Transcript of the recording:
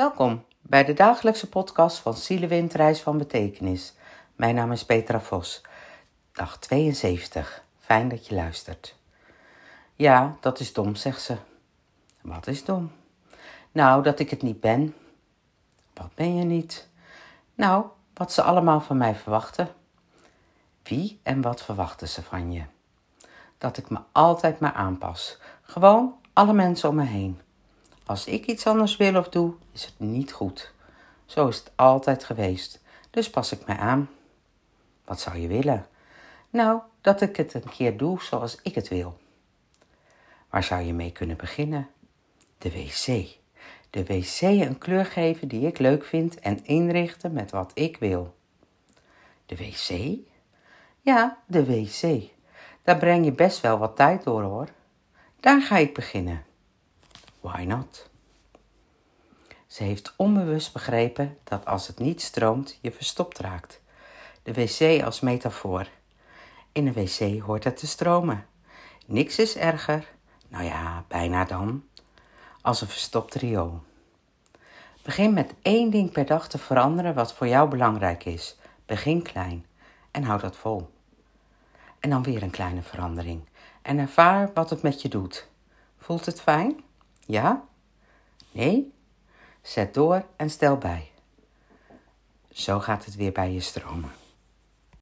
Welkom bij de dagelijkse podcast van Zielewind Reis van Betekenis. Mijn naam is Petra Vos. Dag 72. Fijn dat je luistert. Ja, dat is dom, zegt ze. Wat is dom? Nou, dat ik het niet ben. Wat ben je niet? Nou, wat ze allemaal van mij verwachten. Wie en wat verwachten ze van je? Dat ik me altijd maar aanpas. Gewoon alle mensen om me heen. Als ik iets anders wil of doe, is het niet goed. Zo is het altijd geweest, dus pas ik mij aan. Wat zou je willen? Nou, dat ik het een keer doe zoals ik het wil. Waar zou je mee kunnen beginnen? De wc. De wc een kleur geven die ik leuk vind en inrichten met wat ik wil. De wc? Ja, de wc. Daar breng je best wel wat tijd door hoor. Daar ga ik beginnen. Why not? Ze heeft onbewust begrepen dat als het niet stroomt, je verstopt raakt. De wc als metafoor. In een wc hoort het te stromen. Niks is erger, nou ja, bijna dan, als een verstopt riool. Begin met één ding per dag te veranderen wat voor jou belangrijk is. Begin klein en houd dat vol. En dan weer een kleine verandering. En ervaar wat het met je doet. Voelt het fijn? Ja? Nee? Zet door en stel bij. Zo gaat het weer bij je stromen.